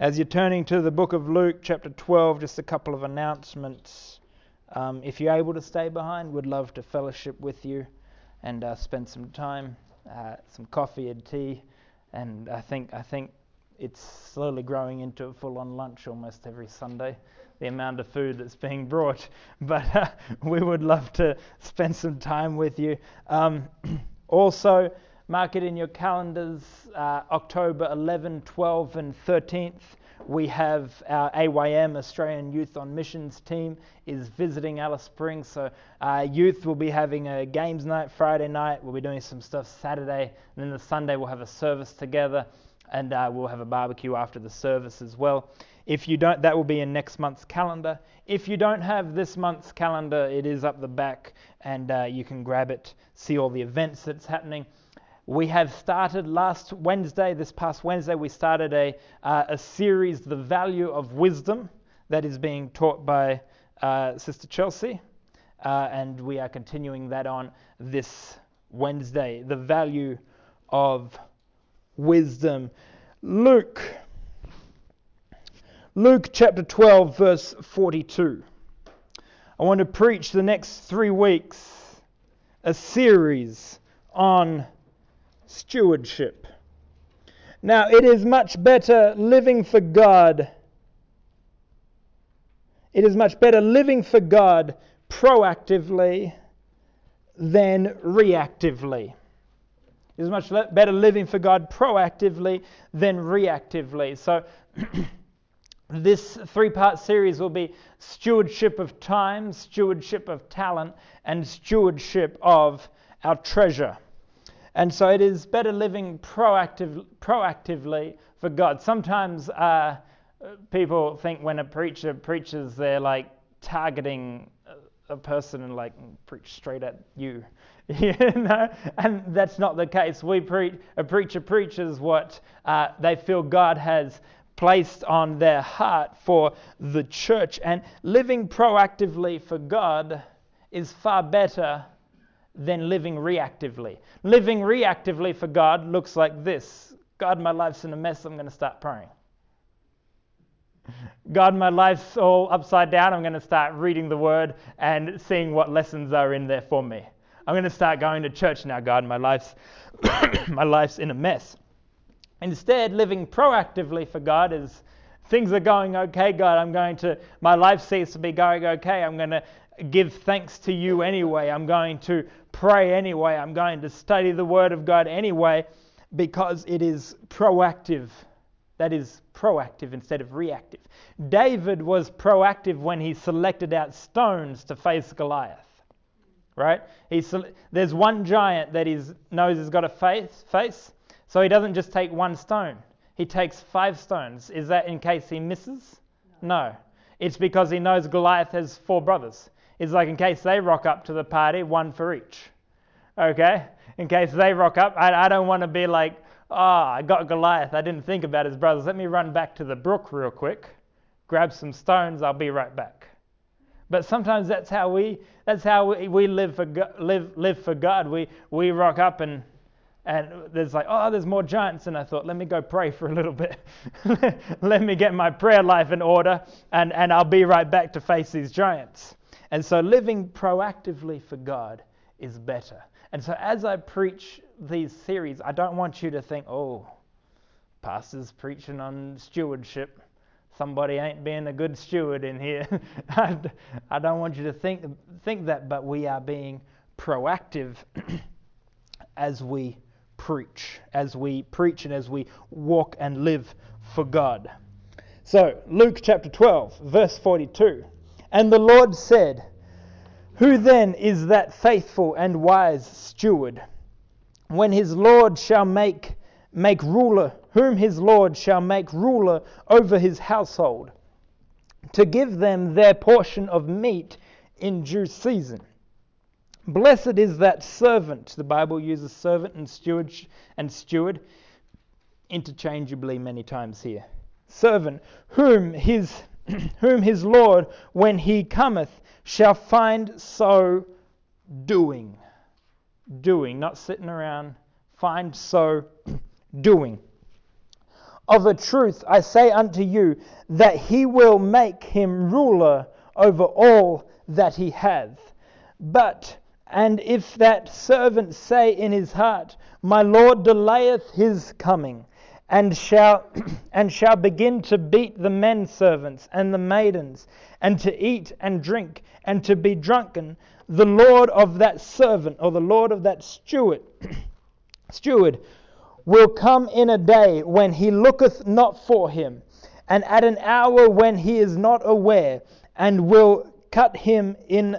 As you're turning to the book of Luke, chapter 12, just a couple of announcements. Um, if you're able to stay behind, we'd love to fellowship with you and uh, spend some time, uh, some coffee and tea. And I think I think it's slowly growing into a full-on lunch almost every Sunday. The amount of food that's being brought, but uh, we would love to spend some time with you. Um, also, mark it in your calendars. Uh, October 11, 12, and 13th we have our AYM, Australian Youth on Missions team, is visiting Alice Springs. So uh, youth will be having a games night Friday night. We'll be doing some stuff Saturday, and then the Sunday we'll have a service together, and uh, we'll have a barbecue after the service as well. If you don't, that will be in next month's calendar. If you don't have this month's calendar, it is up the back, and uh, you can grab it, see all the events that's happening. We have started last Wednesday, this past Wednesday, we started a, uh, a series, The Value of Wisdom, that is being taught by uh, Sister Chelsea. Uh, and we are continuing that on this Wednesday. The Value of Wisdom. Luke. Luke chapter 12, verse 42. I want to preach the next three weeks a series on stewardship. Now, it is much better living for God. It is much better living for God proactively than reactively. It is much better living for God proactively than reactively. So, this three part series will be stewardship of time, stewardship of talent, and stewardship of our treasure. And so it is better living proactive, proactively for God. Sometimes uh, people think when a preacher preaches, they're like targeting a person and like preach straight at you. you know? And that's not the case. We preach, a preacher preaches what uh, they feel God has placed on their heart for the church. And living proactively for God is far better than living reactively. Living reactively for God looks like this God, my life's in a mess, I'm going to start praying. God, my life's all upside down, I'm going to start reading the Word and seeing what lessons are in there for me. I'm going to start going to church now, God, my life's, my life's in a mess. Instead, living proactively for God is things are going okay, God. I'm going to, my life seems to be going okay. I'm going to give thanks to you anyway. I'm going to pray anyway. I'm going to study the Word of God anyway because it is proactive. That is proactive instead of reactive. David was proactive when he selected out stones to face Goliath. Right? He, there's one giant that he knows has got a face, face, so he doesn't just take one stone. He takes five stones. Is that in case he misses? No. no. It's because he knows Goliath has four brothers is like in case they rock up to the party, one for each. Okay? In case they rock up, I, I don't want to be like, oh, I got Goliath. I didn't think about his brothers. Let me run back to the brook real quick, grab some stones. I'll be right back. But sometimes that's how we that's how we, we live for live live for God. We we rock up and and there's like oh there's more giants and I thought let me go pray for a little bit. let me get my prayer life in order and and I'll be right back to face these giants. And so living proactively for God is better. And so as I preach these series, I don't want you to think, oh, pastor's preaching on stewardship. Somebody ain't being a good steward in here. I don't want you to think, think that, but we are being proactive as we preach, as we preach and as we walk and live for God. So, Luke chapter 12, verse 42. And the Lord said, Who then is that faithful and wise steward, when his Lord shall make, make ruler, whom his Lord shall make ruler over his household, to give them their portion of meat in due season? Blessed is that servant. The Bible uses servant and steward and steward interchangeably many times here. Servant, whom his whom his Lord, when he cometh, shall find so doing. Doing, not sitting around, find so doing. Of a truth I say unto you, that he will make him ruler over all that he hath. But, and if that servant say in his heart, My Lord delayeth his coming, and shall and shall begin to beat the men servants and the maidens, and to eat and drink, and to be drunken, the Lord of that servant, or the Lord of that steward, steward, will come in a day when he looketh not for him, and at an hour when he is not aware, and will cut him in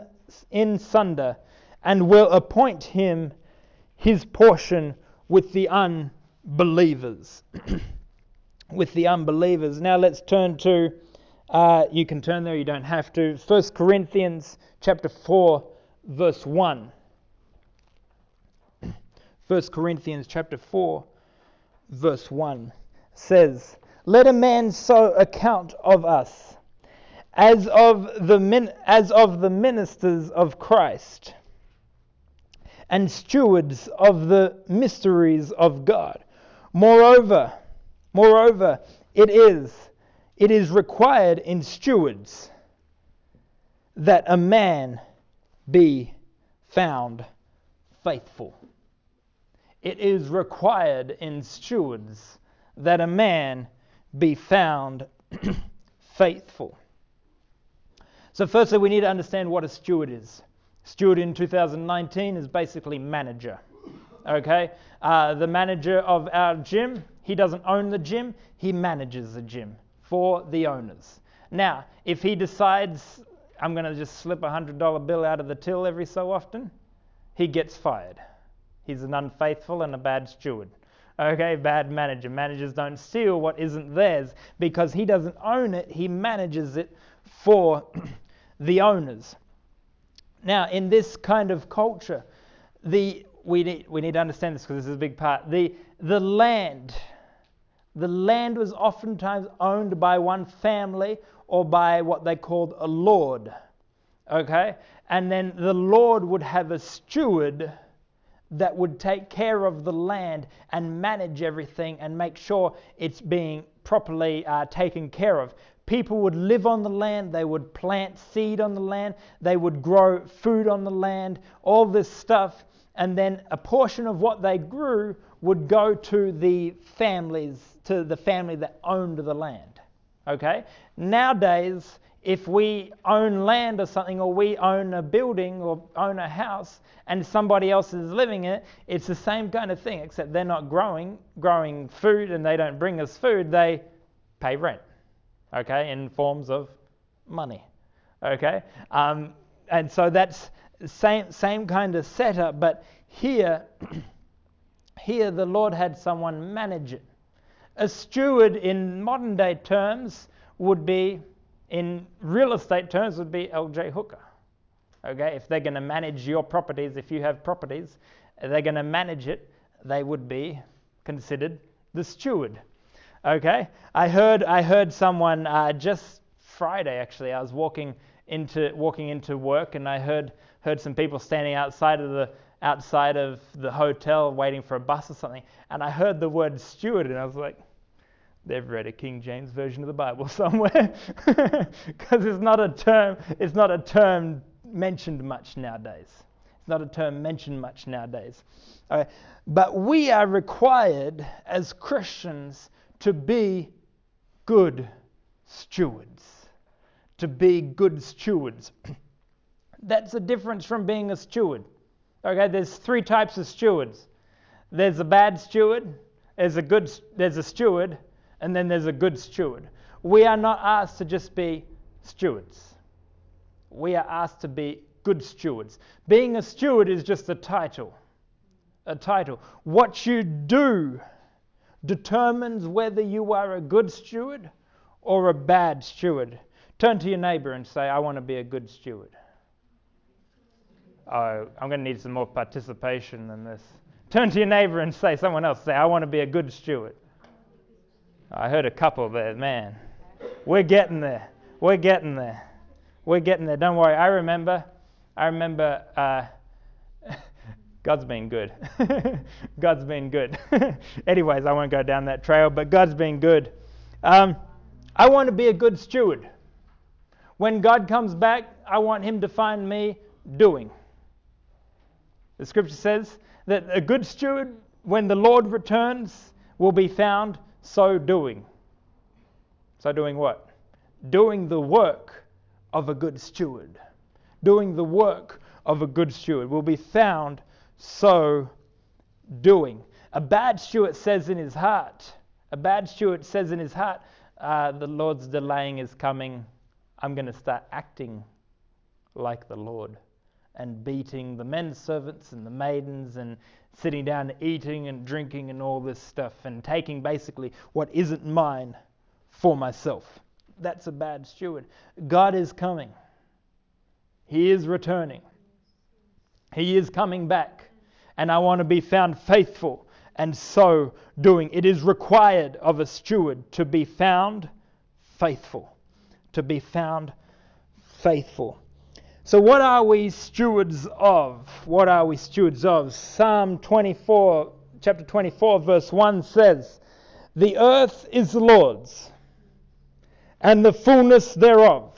in sunder, and will appoint him his portion with the unbelievers. with the unbelievers. Now let's turn to. Uh, you can turn there. You don't have to. First Corinthians chapter four verse 1. 1 Corinthians chapter 4 verse 1 says, "Let a man so account of us as of the min- as of the ministers of Christ and stewards of the mysteries of God. Moreover, moreover, it is it is required in stewards that a man be found faithful. It is required in stewards that a man be found faithful. So, firstly, we need to understand what a steward is. Steward in 2019 is basically manager. Okay? Uh, the manager of our gym, he doesn't own the gym, he manages the gym for the owners. Now, if he decides I'm going to just slip a $100 bill out of the till every so often, he gets fired. He's an unfaithful and a bad steward. Okay, bad manager. Managers don't steal what isn't theirs because he doesn't own it, he manages it for the owners. Now, in this kind of culture, the we need, we need to understand this because this is a big part. The, the land, the land was oftentimes owned by one family or by what they called a lord. Okay? And then the lord would have a steward that would take care of the land and manage everything and make sure it's being properly uh, taken care of. People would live on the land, they would plant seed on the land, they would grow food on the land, all this stuff, and then a portion of what they grew would go to the families, to the family that owned the land. Okay? Nowadays, if we own land or something, or we own a building or own a house, and somebody else is living in it, it's the same kind of thing, except they're not growing, growing food, and they don't bring us food. They pay rent, okay, in forms of money, okay. Um, and so that's same same kind of setup, but here, here the Lord had someone manage it. A steward in modern day terms would be, in real estate terms, would be LJ Hooker. Okay, if they're going to manage your properties, if you have properties, they're going to manage it, they would be considered the steward. Okay, I heard I heard someone uh, just Friday actually. I was walking into walking into work and I heard heard some people standing outside of the outside of the hotel waiting for a bus or something, and I heard the word steward and I was like, they've read a King James version of the Bible somewhere because it's not a term it's not a term mentioned much nowadays. It's not a term mentioned much nowadays. But we are required as Christians to be good stewards. To be good stewards. That's a difference from being a steward. Okay, there's three types of stewards. There's a bad steward, there's a good there's a steward, and then there's a good steward. We are not asked to just be stewards. We are asked to be good stewards. Being a steward is just a title. A title. What you do determines whether you are a good steward or a bad steward. Turn to your neighbor and say, I want to be a good steward. Oh, I'm going to need some more participation in this. Turn to your neighbor and say, someone else, say, I want to be a good steward. I heard a couple there, man. We're getting there. We're getting there. We're getting there. Don't worry. I remember. I remember. Uh, God's been good. God's been good. Anyways, I won't go down that trail, but God's been good. Um, I want to be a good steward. When God comes back, I want Him to find me doing. The scripture says that a good steward, when the Lord returns, will be found so doing. So, doing what? Doing the work of a good steward. Doing the work of a good steward will be found so doing. A bad steward says in his heart, a bad steward says in his heart, uh, the Lord's delaying is coming. I'm going to start acting like the Lord and beating the men servants and the maidens and sitting down eating and drinking and all this stuff and taking basically what isn't mine for myself. That's a bad steward. God is coming. He is returning. He is coming back. And I want to be found faithful and so doing. It is required of a steward to be found faithful. To be found faithful. So, what are we stewards of? What are we stewards of? Psalm 24, chapter 24, verse 1 says, The earth is the Lord's, and the fullness thereof,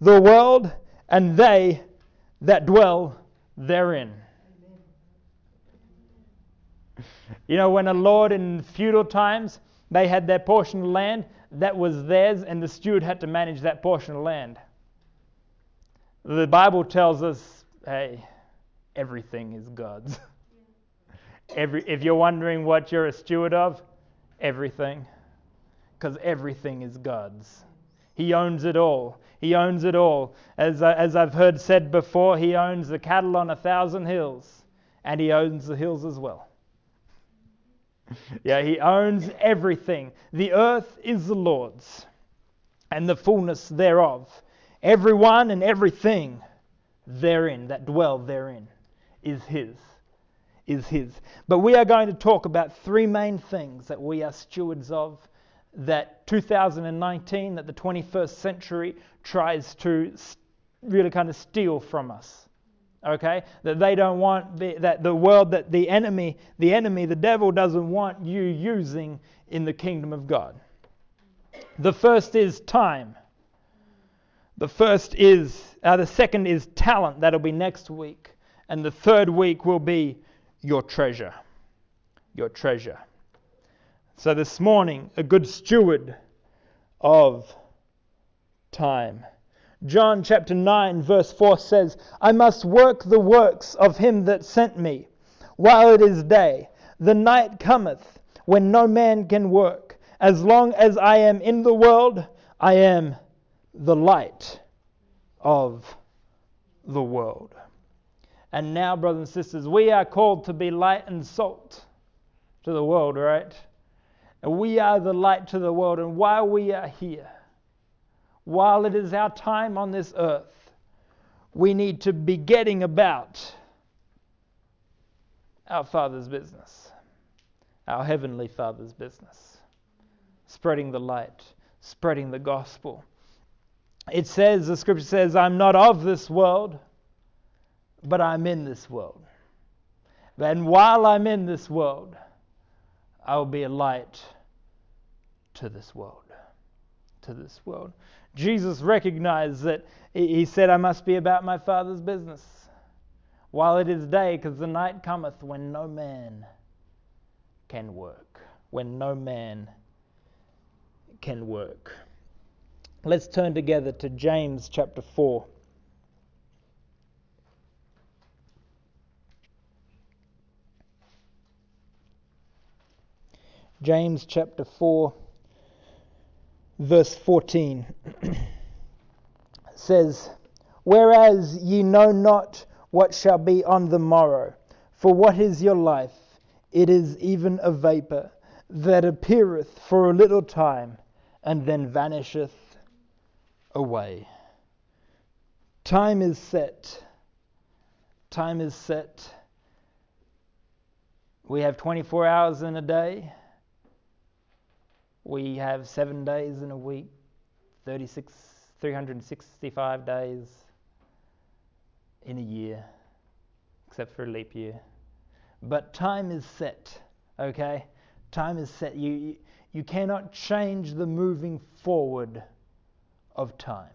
the world and they that dwell therein. You know, when a lord in feudal times, they had their portion of land, that was theirs, and the steward had to manage that portion of land. The Bible tells us, hey, everything is God's. Every, if you're wondering what you're a steward of, everything. Because everything is God's. He owns it all. He owns it all. As, as I've heard said before, He owns the cattle on a thousand hills, and He owns the hills as well. yeah, He owns everything. The earth is the Lord's, and the fullness thereof. Everyone and everything therein, that dwell therein, is His. Is His. But we are going to talk about three main things that we are stewards of that 2019, that the 21st century tries to really kind of steal from us. Okay? That they don't want, the, that the world, that the enemy, the enemy, the devil doesn't want you using in the kingdom of God. The first is time. The first is, uh, the second is talent. That'll be next week. And the third week will be your treasure. Your treasure. So this morning, a good steward of time. John chapter 9, verse 4 says, I must work the works of him that sent me while it is day. The night cometh when no man can work. As long as I am in the world, I am the light of the world. And now, brothers and sisters, we are called to be light and salt to the world, right? And we are the light to the world. And while we are here, while it is our time on this earth, we need to be getting about our Father's business, our Heavenly Father's business, spreading the light, spreading the gospel. It says, the scripture says, I'm not of this world, but I'm in this world. And while I'm in this world, I will be a light to this world. To this world. Jesus recognized that he said, I must be about my Father's business while it is day, because the night cometh when no man can work. When no man can work. Let's turn together to James chapter 4. James chapter 4, verse 14 says, Whereas ye know not what shall be on the morrow, for what is your life? It is even a vapor that appeareth for a little time and then vanisheth away. Time is set. Time is set. We have 24 hours in a day. We have seven days in a week, 36, 365 days in a year, except for a leap year. But time is set, okay? Time is set. You, you, you cannot change the moving forward of time.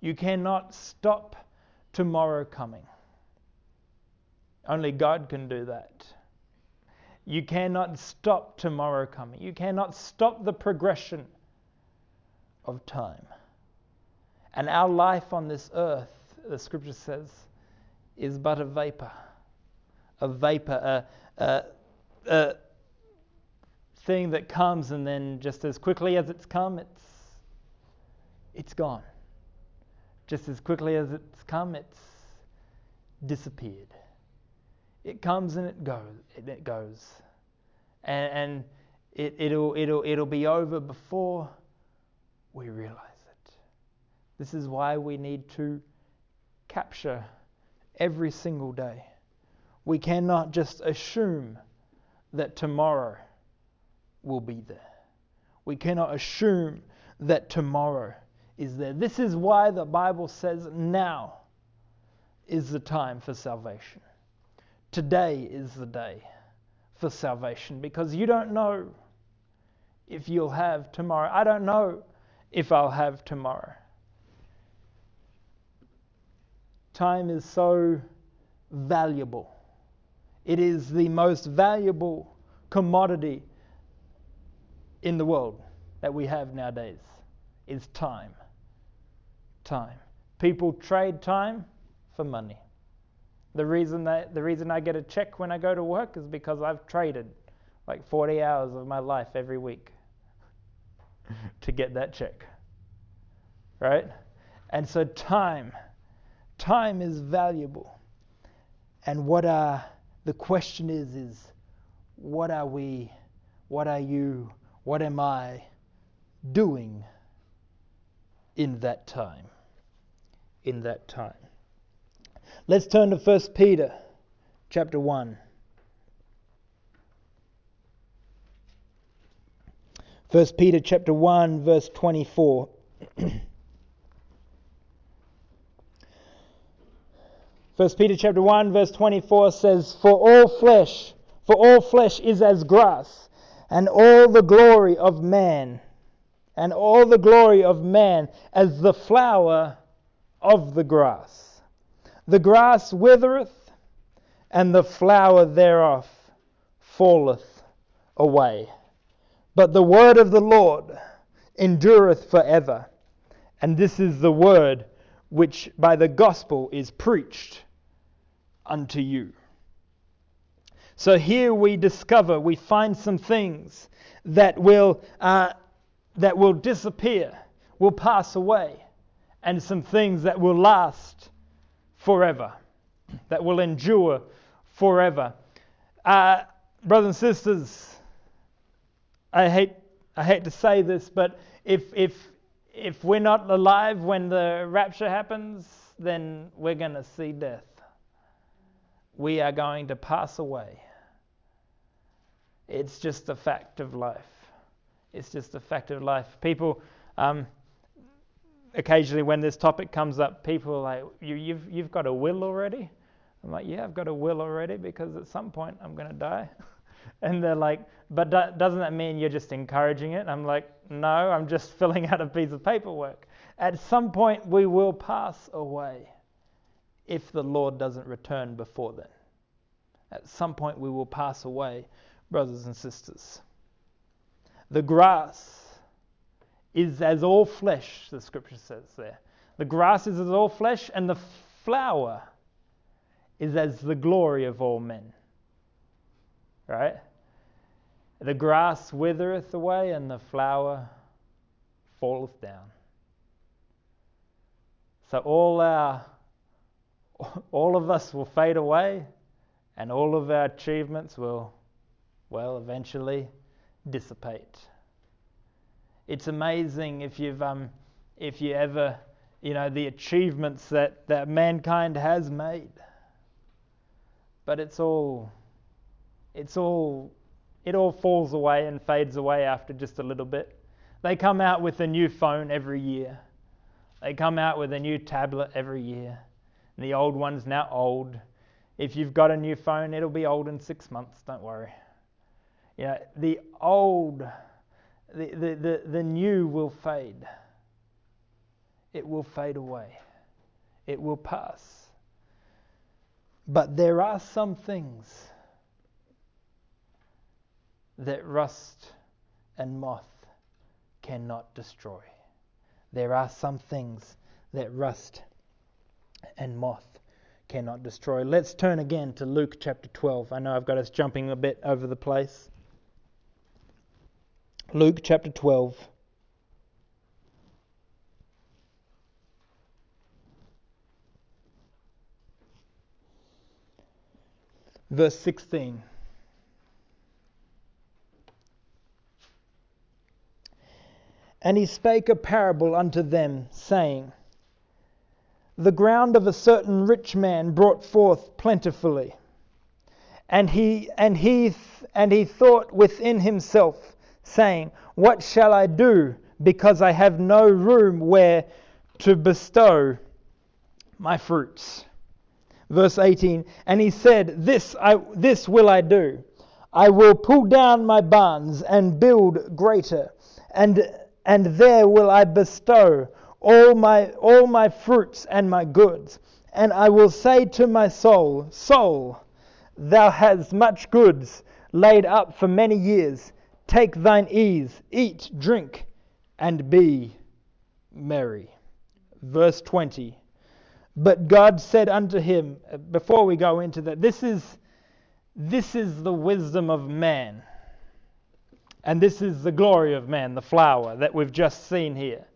You cannot stop tomorrow coming. Only God can do that. You cannot stop tomorrow coming. You cannot stop the progression of time. And our life on this earth, the scripture says, is but a vapor. A vapor, a, a, a thing that comes and then just as quickly as it's come, it's, it's gone. Just as quickly as it's come, it's disappeared. It comes and it goes. It, goes, and, and it, it'll it'll it'll be over before we realize it. This is why we need to capture every single day. We cannot just assume that tomorrow will be there. We cannot assume that tomorrow is there. This is why the Bible says now is the time for salvation. Today is the day for salvation because you don't know if you'll have tomorrow. I don't know if I'll have tomorrow. Time is so valuable. It is the most valuable commodity in the world that we have nowadays is time. Time. People trade time for money. The reason that the reason I get a check when I go to work is because I've traded like 40 hours of my life every week to get that check. Right? And so time time is valuable. And what are the question is is what are we what are you what am I doing in that time? In that time. Let's turn to 1 Peter chapter 1. 1 Peter chapter 1 verse 24. 1 Peter chapter 1 verse 24 says, For all flesh, for all flesh is as grass, and all the glory of man, and all the glory of man as the flower of the grass. The grass withereth, and the flower thereof falleth away. But the word of the Lord endureth for ever. And this is the word which by the gospel is preached unto you. So here we discover, we find some things that will, uh, that will disappear, will pass away, and some things that will last forever, that will endure forever. Uh, brothers and sisters, I hate, I hate to say this, but if, if, if we're not alive when the rapture happens, then we're going to see death. We are going to pass away. It's just a fact of life. It's just a fact of life. People, um, occasionally when this topic comes up, people are like, you, you've, you've got a will already? I'm like, yeah, I've got a will already because at some point I'm going to die. and they're like, but do- doesn't that mean you're just encouraging it? I'm like, no, I'm just filling out a piece of paperwork. At some point we will pass away if the Lord doesn't return before then. At some point we will pass away, brothers and sisters. The grass is as all flesh, the scripture says there. The grass is as all flesh, and the flower is as the glory of all men. Right? The grass withereth away, and the flower falleth down. So all our all of us will fade away, and all of our achievements will, well, eventually dissipate it's amazing if you've um, if you ever you know the achievements that, that mankind has made. But it's all it's all it all falls away and fades away after just a little bit. They come out with a new phone every year. They come out with a new tablet every year. And the old one's now old. If you've got a new phone, it'll be old in six months, don't worry. Know, the old, the, the, the, new will fade. It will fade away. It will pass. But there are some things that rust and moth cannot destroy. There are some things that rust and moth cannot destroy. Let's turn again to Luke chapter 12. I know I've got us jumping a bit over the place. Luke chapter 12. Verse 16. And he spake a parable unto them, saying, The ground of a certain rich man brought forth plentifully. And he and he and he thought within himself, saying, What shall I do, because I have no room where to bestow my fruits? Verse 18, and he said, This I this will I do. I will pull down my barns and build greater, and and there will I bestow all my all my fruits and my goods. And I will say to my soul, Soul, thou hast much goods laid up for many years. Take thine ease, eat, drink, and be merry. Verse 20. But God said unto him, uh, before we go into that, this is this is the wisdom of man. And this is the glory of man, the flower that we've just seen here.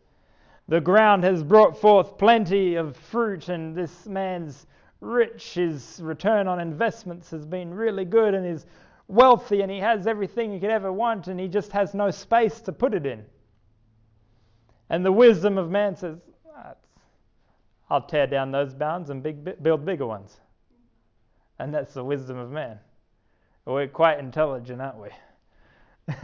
The ground has brought forth plenty of fruit, and this man's rich. His return on investments has been really good, and he's wealthy, and he has everything he could ever want, and he just has no space to put it in. And the wisdom of man says, I'll tear down those bounds and big, build bigger ones. And that's the wisdom of man. We're quite intelligent, aren't we?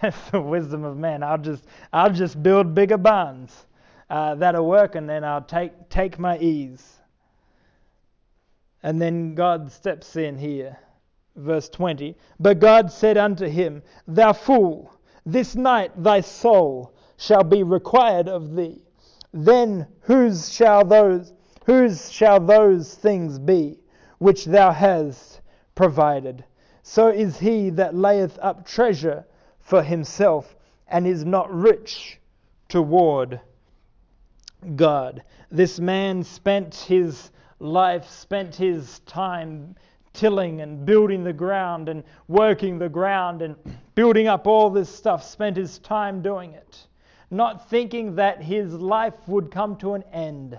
That's the wisdom of man. I'll just I'll just build bigger barns uh, that'll work, and then I'll take take my ease. And then God steps in here, verse 20. But God said unto him, Thou fool, this night thy soul shall be required of thee. Then whose shall those whose shall those things be which thou hast provided? so is he that layeth up treasure for himself and is not rich toward God. This man spent his life, spent his time tilling and building the ground and working the ground and building up all this stuff, spent his time doing it, not thinking that his life would come to an end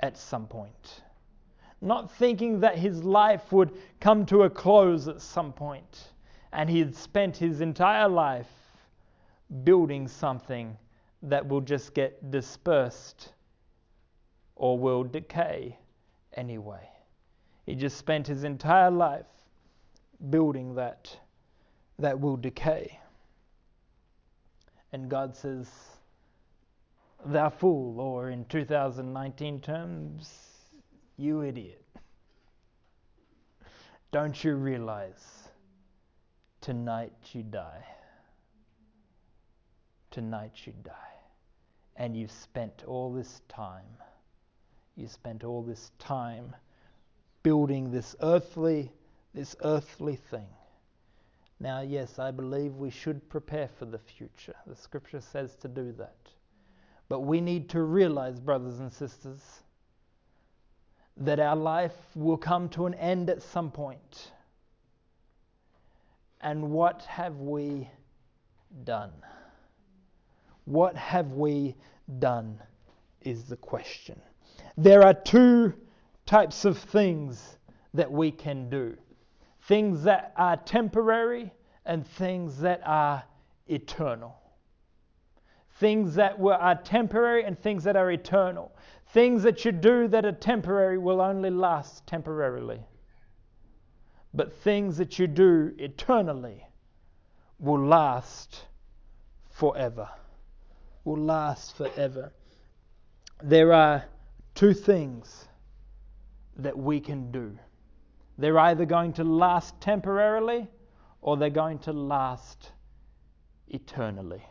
at some point not thinking that his life would come to a close at some point, and he had spent his entire life building something that will just get dispersed or will decay anyway. He just spent his entire life building that that will decay. And God says, Thou fool, or in 2019 terms, you idiot. Don't you realize tonight you die? Tonight you die. And you've spent all this time, you spent all this time building this earthly, this earthly thing. Now, yes, I believe we should prepare for the future. The scripture says to do that. But we need to realize, brothers and sisters, that our life will come to an end at some point. And what have we done? What have we done is the question. There are two types of things that we can do things that are temporary and things that are eternal. Things that were, are temporary and things that are eternal. Things that you do that are temporary will only last temporarily. But things that you do eternally will last forever. Will last forever. There are two things that we can do They're either going to last temporarily or they're going to last eternally.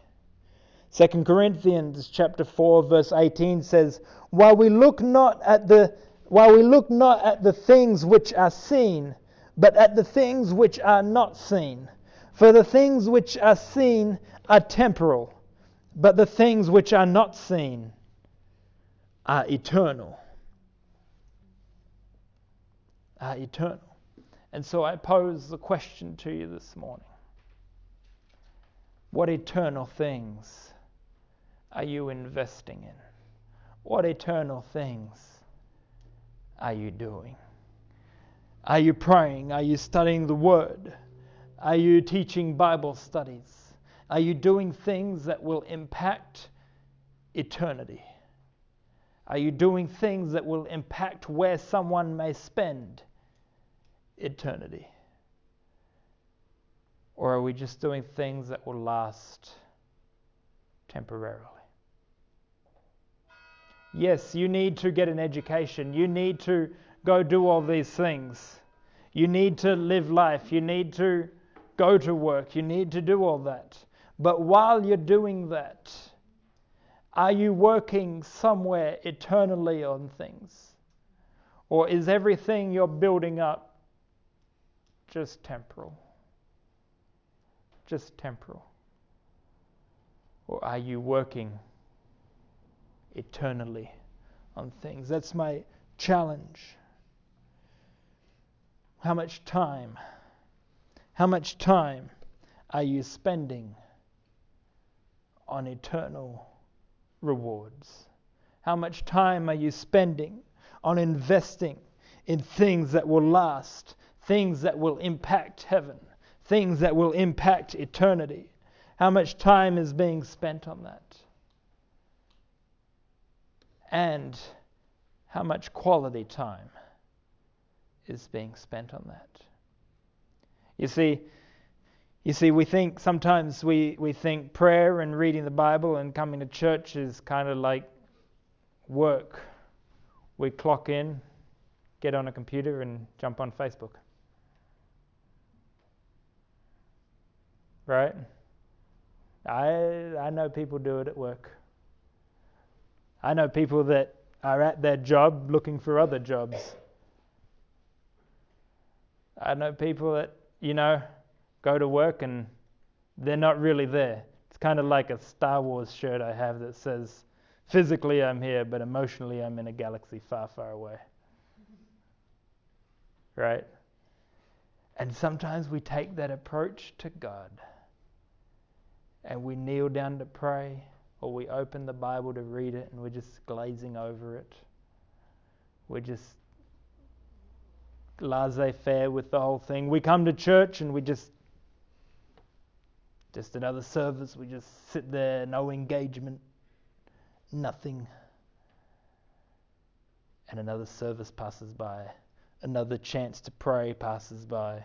2 Corinthians chapter 4 verse 18 says, "While we look not at the while we look not at the things which are seen, but at the things which are not seen. For the things which are seen are temporal, but the things which are not seen are eternal." Are eternal. And so I pose the question to you this morning. What eternal things are you investing in? What eternal things are you doing? Are you praying? Are you studying the Word? Are you teaching Bible studies? Are you doing things that will impact eternity? Are you doing things that will impact where someone may spend eternity? Or are we just doing things that will last temporarily? Yes, you need to get an education. You need to go do all these things. You need to live life. You need to go to work. You need to do all that. But while you're doing that, are you working somewhere eternally on things? Or is everything you're building up just temporal? Just temporal. Or are you working eternally on things? That's my challenge. How much time? How much time are you spending on eternal rewards? How much time are you spending on investing in things that will last, things that will impact heaven, things that will impact eternity? How much time is being spent on that? And how much quality time is being spent on that? You see, you see, we think sometimes we, we think prayer and reading the Bible and coming to church is kind of like work. We clock in, get on a computer, and jump on Facebook. Right? I, I know people do it at work. I know people that are at their job looking for other jobs. I know people that, you know, go to work and they're not really there. It's kind of like a Star Wars shirt I have that says, physically I'm here, but emotionally I'm in a galaxy far, far away. Right? And sometimes we take that approach to God and we kneel down to pray or we open the Bible to read it and we're just glazing over it. We're just laissez faire with the whole thing. We come to church and we just, just another service, we just sit there, no engagement, nothing. And another service passes by, another chance to pray passes by.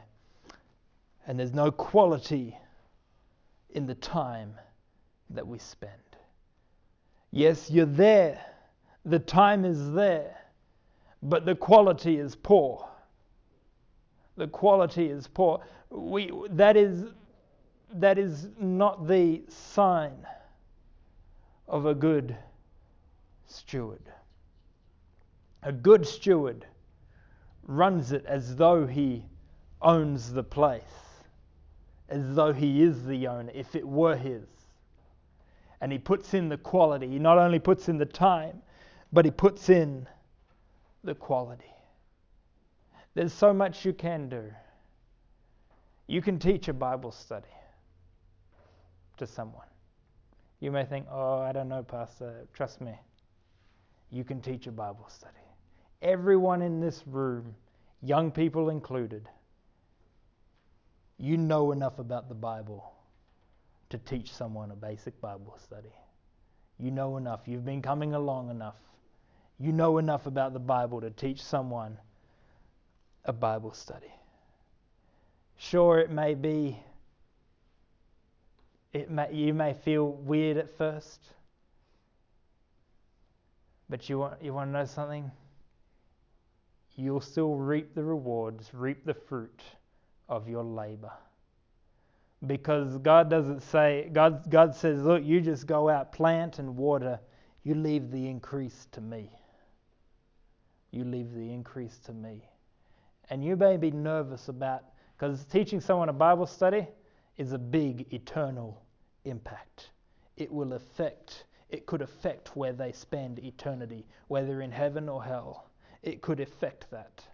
And there's no quality in the time that we spend. Yes, you're there, the time is there, but the quality is poor. The quality is poor. We, that, is, that is not the sign of a good steward. A good steward runs it as though he owns the place as though he is the owner, if it were his. And he puts in the quality. He not only puts in the time, but he puts in the quality. There's so much you can do. You can teach a Bible study to someone. You may think, oh, I don't know, Pastor. Trust me. You can teach a Bible study. Everyone in this room, young people included, you know enough about the Bible to teach someone a basic Bible study. You know enough. You've been coming along enough. You know enough about the Bible to teach someone a Bible study. Sure, it may be, it may, you may feel weird at first, but you want, you want to know something? you'll still reap the rewards, reap the fruit of your labor. Because God doesn't say, God, God says, look, you just go out, plant and water, you leave the increase to me. You leave the increase to me. And you may be nervous about, because teaching someone a Bible study is a big eternal impact. It will affect, it could affect where they spend eternity, whether in heaven or hell. It could affect that.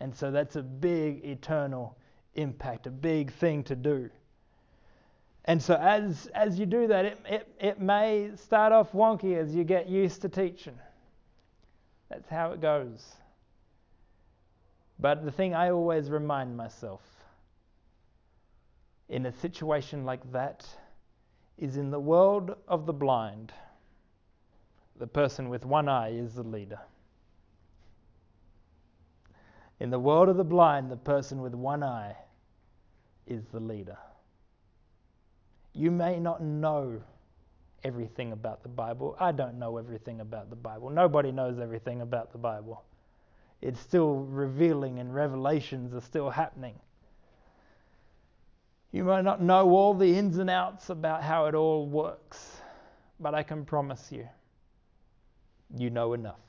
And so that's a big eternal impact, a big thing to do. And so as as you do that, it, it, it may start off wonky as you get used to teaching. That's how it goes. But the thing I always remind myself in a situation like that is in the world of the blind, the person with one eye is the leader. In the world of the blind, the person with one eye is the leader. You may not know everything about the Bible. I don't know everything about the Bible. Nobody knows everything about the Bible. It's still revealing and revelations are still happening. You might not know all the ins and outs about how it all works, but I can promise you, you know enough.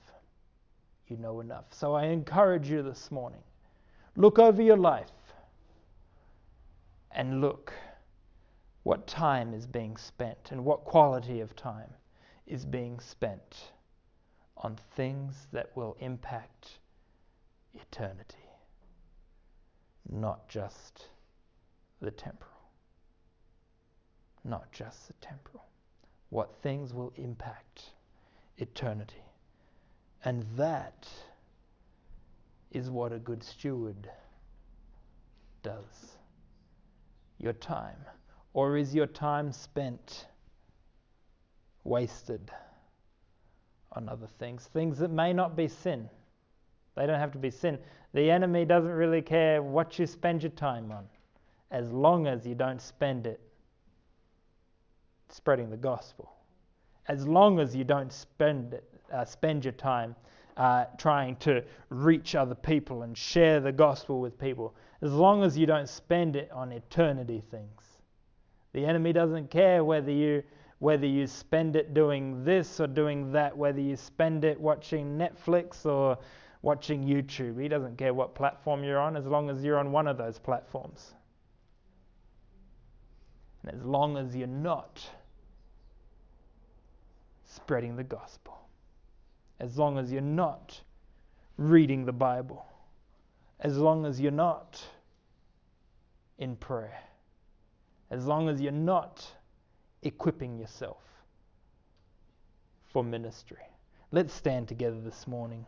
You know enough. So I encourage you this morning look over your life and look what time is being spent and what quality of time is being spent on things that will impact eternity, not just the temporal. Not just the temporal. What things will impact eternity. And that is what a good steward does. Your time or is your time spent wasted on other things? Things that may not be sin. They don't have to be sin. The enemy doesn't really care what you spend your time on, as long as you don't spend it spreading the gospel. As long as you don't spend it, spend your time uh, trying to reach other people and share the gospel with people. As long as you don't spend it on eternity things. The enemy doesn't care whether you whether you spend it doing this or doing that, whether you spend it watching Netflix or watching YouTube. He doesn't care what platform you're on as long as you're on one of those platforms. And as long as you're not spreading the gospel, as long as you're not reading the Bible, as long as you're not in prayer as long as you're not equipping yourself for ministry. Let's stand together this morning.